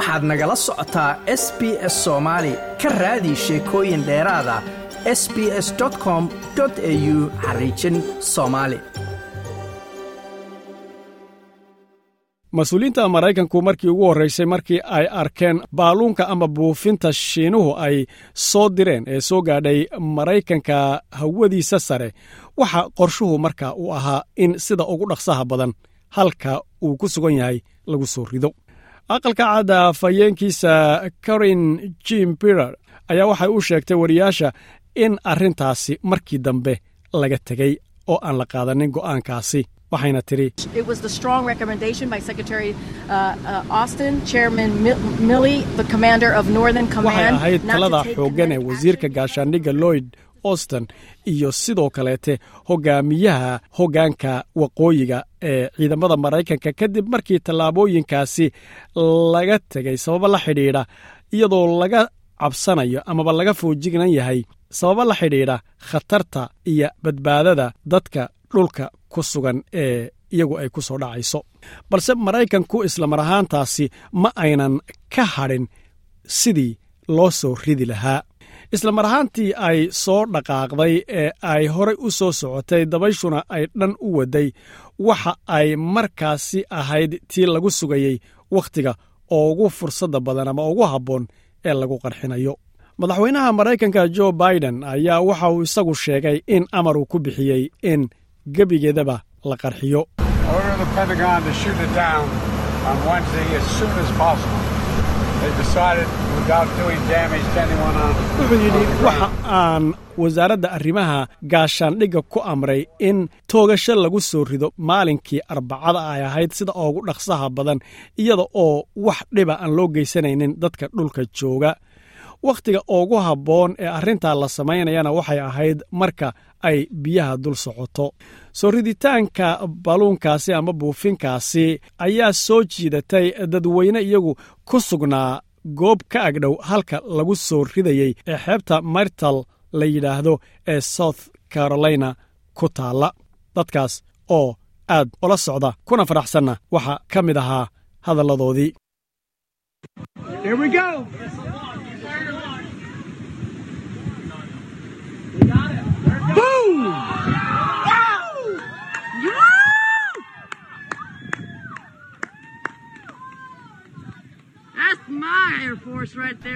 waxaad nagala socotaa s b s soomaali ka raadi sheekooyin dheeraada s b s com au xariijin soomaali mas'uuliyiinta maraykanku markii ugu horraysay markii ay arkeen baaluunka ama buufinta shiinuhu ay soo direen ee soo gaadhay maraykanka hawadiisa sare waxa qorshuhu marka uu ahaa in sida ugu dhaqsaha badan halka uu ku sugan yahay lagu soo rido aqalka cadda fayeenkiisa karin jim birer ayaa waxay u sheegtay wariyaasha in arrintaasi markii dambe laga tegey oo aan la qaadanin go'aankaasi. Waxayna tidhi uh, uh, waxay ahayd talada xooggan ee wasiirka gaashaandhigga lloyd auston iyo sidoo kaleete hogaamiyaha hoggaanka waqooyiga ee ciidamada maraykanka kadib markii tallaabooyinkaasi laga tegay sababo la xidhiidha iyadoo laga cabsanayo amaba laga foojignan yahay sababo la xidhiidha khatarta iyo badbaadada dadka dhulka ku sugan ee iyagu ay ku soo dhacayso. Balse maraykanku islamar ahaantaasi ma aynan ka hadhin sidii loo soo ridi lahaa isla mar ahaantii ay soo dhaqaaqday ee ay horay u soo socotay dabayshuna ay dhan u waday waxa ay markaasi ahayd tii lagu sugayey wakhtiga oo ugu fursadda badan ama ugu habboon ee lagu qarxinayo. Madaxweynaha maraykanka jo biden ayaa waxa uu isagu sheegay in amar uu ku bixiyey in gebigeedaba la qarxiyo waxa aan wasaaradda arrimaha gaashaandhigga ku amray in toogasho lagu soo rido maalinkii arbacada ay ahayd sida ugu dhaqsaha badan iyada oo wax dhiba aan loo geysanaynin dadka dhulka jooga wakhtiga ugu habboon ee arrintaa la samaynayana waxay ahayd marka ay biyaha dul socoto. Soo riditaanka baluunkaasi ama buufinkaasi ayaa soo jiidatay dadweyne iyagu ku sugnaa goob ka agdhow halka lagu soo ridayey ee xeebta martal la yidhaahdo ee south carolina ku taalla. Dadkaas oo aad ula socda kuna faraxsanna waxaa ka mid ahaa hadalladoodii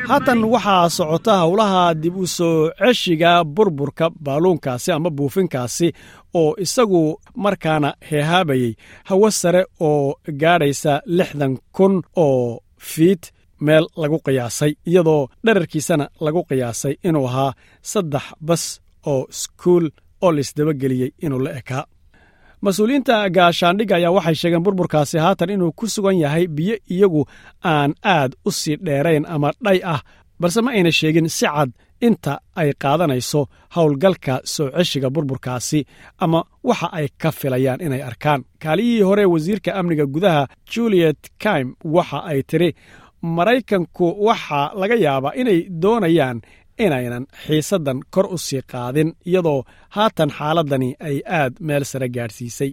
haatan waxaa socota howlaha dib u soo ceshiga burburka baaluunkaasi ama buufinkaasi oo isagu markaana heehaabayey hawo sare oo gaadhaysa lixdan kun oo fiit meel lagu qiyaasay iyadoo dherarkiisana lagu qiyaasay inuu ahaa saddex bas oo iskuul oo laisdabageliyey inuu la ekaa mas'uuliyiinta gaashaandhigga ayaa waxay sheegeen burburkaasi haatan inuu ku sugan yahay biyo iyagu aan aad u sii dheerayn ama dhay ah balse ma ayna sheegin si cad inta ay qaadanayso howlgalka soo ceshiga burburkaasi ama waxa ay ka filayaan inay arkaan. Kaaliyihii hore wasiirka amniga gudaha juliet kaim waxa ay tiri maraykanku waxaa laga yaabaa inay doonayaan inaynan xiisaddan kor u sii qaadin iyadoo haatan xaaladdani ay aad meel sare gaadhsiisay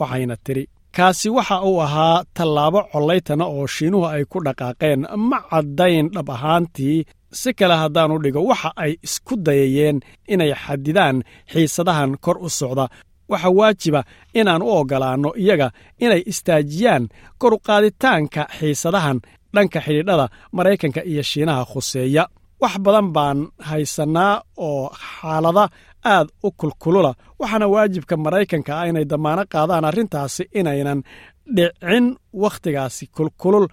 waxayna tidhi kaasi waxa uu ahaa tallaabo collaytana oo shiinuhu ay ku dhaqaaqeen. Ma caddayn dhab ahaantii si kale haddaanu dhigo waxa ay isku dayayeen inay xadidaan xiisadahan kor u socda. Waxa waajiba inaan u oggolaanno iyaga inay istaajiyaan kor u qaaditaanka xiisadahan dhanka xidhiidhada maraykanka iyo shiinaha khuseeya wax badan baan haysannaa oo xaalada aad u kulkulula waxaana waajibka maraykanka ah inay damaano qaadaan arrintaasi inaynan dhicin wakhtigaasi kulkulul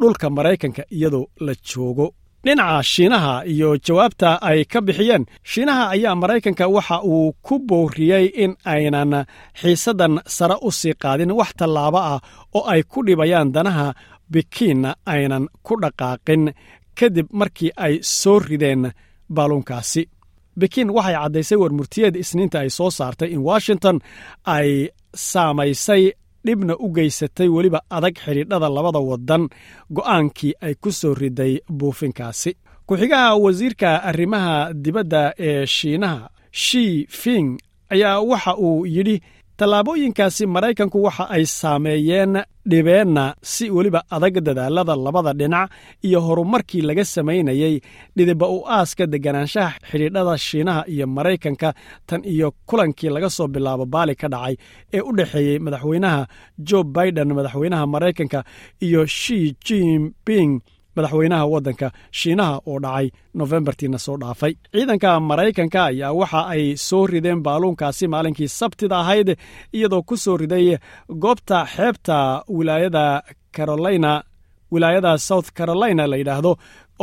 dhulka maraykanka iyadoo la joogo. Dhinaca shiinaha iyo jawaabta ay ka bixiyeen shiinaha ayaa maraykanka waxa uu ku booriyey in aynan xiisaddan sare u sii qaadin wax tallaabo ah oo ay ku dhibayaan danaha bikiinna aynan ku dhaqaaqin kadib markii ay soo rideen baaluunkaasi bikiin waxay caddaysay warmurtiyeed isniinta ay soo saartay in washington ay saamaysay dhibna u geysatay weliba adag xidhiidhada labada waddan go'aankii ay ku soo riday buufinkaasi. Ku-xigaha wasiirka arrimaha dibadda ee shiinaha shi fing ayaa waxa uu yidhi tallaabooyinkaasi maraykanku waxa ay saameeyeen dhibeenna si weliba adag dadaalada labada dhinac iyo horumarkii laga samaynayey dhidiba u aaska deganaanshaha xidhiidhada shiinaha iyo maraykanka tan iyo kulankii laga soo bilaabo baali ka dhacay ee u dhexeeyey madaxweynaha jo biden madaxweynaha maraykanka iyo shi jinping madaxweynaha waddanka shiinaha oo dhacay nofembartiina soo dhaafay. Ciidanka maraykanka ayaa waxa ay soo rideen baaluunkaasi maalinkii sabtida ahayd iyadoo ku soo riday goobta xeebta wilaayada carolina wilaayada south carolina la yidhaahdo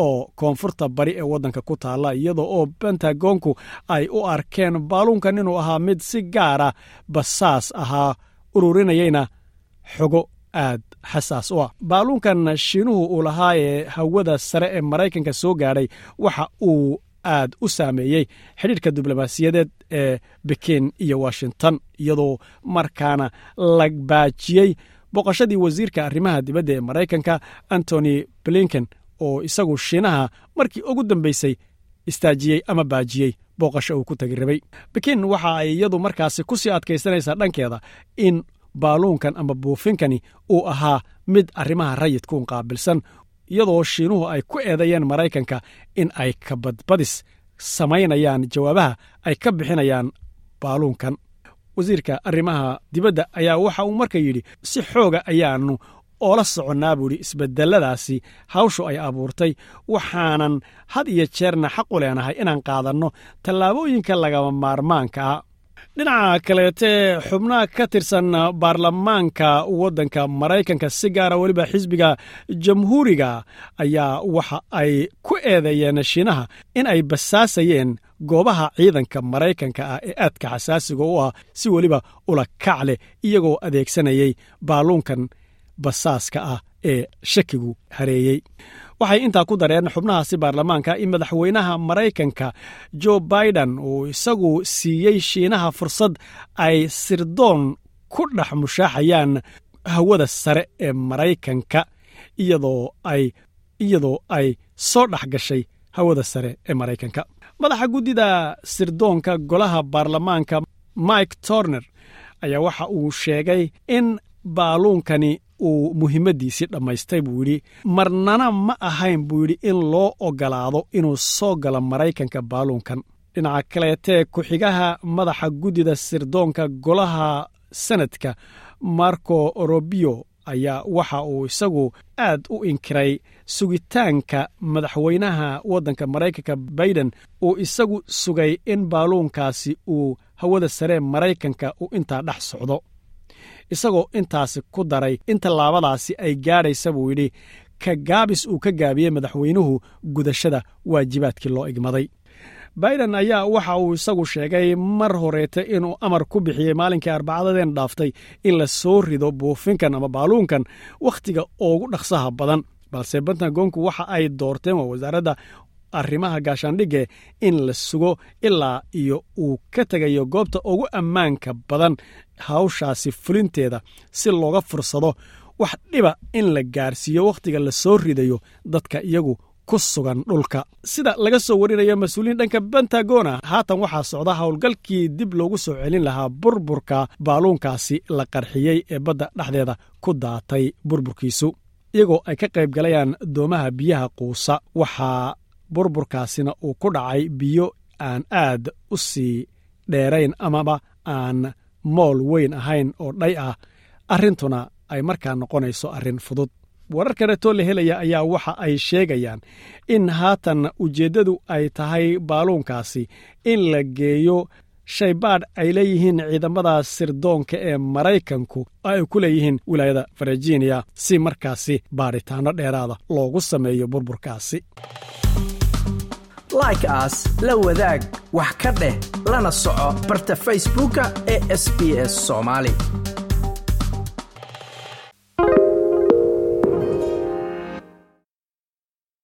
oo koonfurta bari ee waddanka ku taalla iyadoo oo bentagonku ay u arkeen baaluunkan inuu ahaa mid si gaara basaas ahaa ururinayeyna xogo aad xasaas u ah. Baaluunkan shiinuhu uu lahaa ee hawada sare ee maraykanka soo gaadhay waxa uu aad u saameeyey xidhiidhka diblomaasiyadeed ee bekin iyo washington iyadoo markaana la baajiyey boqoshadii wasiirka arrimaha dibadda ee maraykanka antony blinken oo isagu shiinaha markii ugu dambaysay istaajiyey ama baajiyey booqasho uu ku tagi rabay. Bekin waxa ay iyadu markaasi ku sii adkaysanaysaa dhankeeda in baaluunkan ama buufinkani uu ahaa mid arrimaha rayidkuun qaabilsan iyadoo shiinuhu ay ku eedeeyeen maraykanka in ay kabadbadis samaynayaan jawaabaha ay ka bixinayaan baaluunkan wasiirka arrimaha dibadda ayaa waxa uu marka yidhi si xooga ayaannu oola soconnaa buu idhi isbedeladaasi hawshu ay abuurtay waxaanan had iyo jeerna xaq u leenahay inaan qaadanno tallaabooyinka lagama maarmaanka ah dhinaca kaleete xubnaha ka tirsan baarlamaanka waddanka maraykanka si gaara weliba xisbiga jamhuuriga ayaa waxa ay ku eedeeyeen shiinaha in ay basaasayeen goobaha ciidanka maraykanka ah ee aadka xasaasiga u ah si weliba ula kac leh iyagoo adeegsanayay baaluunkan basaaska ah ee shakigu hareeyey waxay intaa ku dareen xubnahaasi baarlamaanka in madaxweynaha maraykanka jo biden uu isagu siiyey shiinaha fursad ay sirdoon ku dhex mushaaxayaan hawada sare ee maraykanka iyadoo ay iyadoo ay soo dhex gashay hawada sare ee maraykanka. Madaxa guddida sirdoonka golaha baarlamaanka mike torner ayaa waxa uu sheegay in baaluunkani uu muhiimaddiisii dhammaystay buu yidhi marnana ma ahayn buu yidhi in loo oggolaado inuu soo galo maraykanka baaluunkan dhinaca kaleetee ku-xigaha madaxa guddida sirdoonka golaha senadka marco robio ayaa waxa uu isagu aad u inkiray sugitaanka madaxweynaha waddanka maraykanka baiden uu isagu sugay in baaluunkaasi uu hawada saree maraykanka uu intaa dhex socdo isagoo intaasi ku daray. In tallaabadaasi ay gaadhaysa buu yidhi ka gaabis uu ka gaabiyey madaxweynuhu gudashada waajibaadkii loo igmaday. Baiden ayaa waxa uu isagu sheegay mar horeete inuu amar ku bixiyey maalinkii arbacadadeen dhaaftay in la soo rido buufinkan ama baaluunkan wakhtiga ugu dhaqsaha badan. Balse bentagonku waxa ay doorteen waa wasaaradda arrimaha gaashaandhige in la sugo ilaa iyo uu ka tegayo goobta ugu ammaanka badan hawshaasi fulinteeda si looga fursado wax dhiba in la gaarsiiyo wakhtiga la soo ridayo dadka iyagu ku sugan dhulka. Sida laga soo warinayo mas'uuliyiin dhanka bentagona haatan waxaa socda howlgalkii dib loogu soo celin lahaa burburka baaluunkaasi la qarxiyey ee badda dhexdeeda ku daatay burburkiisu iyagoo ay ka qayb galayaan doomaha biyaha quusa. Waxaa burburkaasina uu ku dhacay biyo aan aad u sii dheerayn amaba aan mool weyn ahayn oo dhay ah. Arrintuna ay markaa noqonayso arrin fudud. Warar kaleetoo la helaya ayaa waxa ay sheegayaan in haatan ujeeddadu ay tahay baaluunkaasi in la geeyo shaybaadh ay leeyihiin ciidamada sirdoonka ee maraykanku oo ay ku leeyihiin wilaayada virginia si markaasi baadhitaanno dheeraada loogu sameeyo burburkaasi. Like aas la wadaag wax ka dheh lana soco barta facebooka ee sb s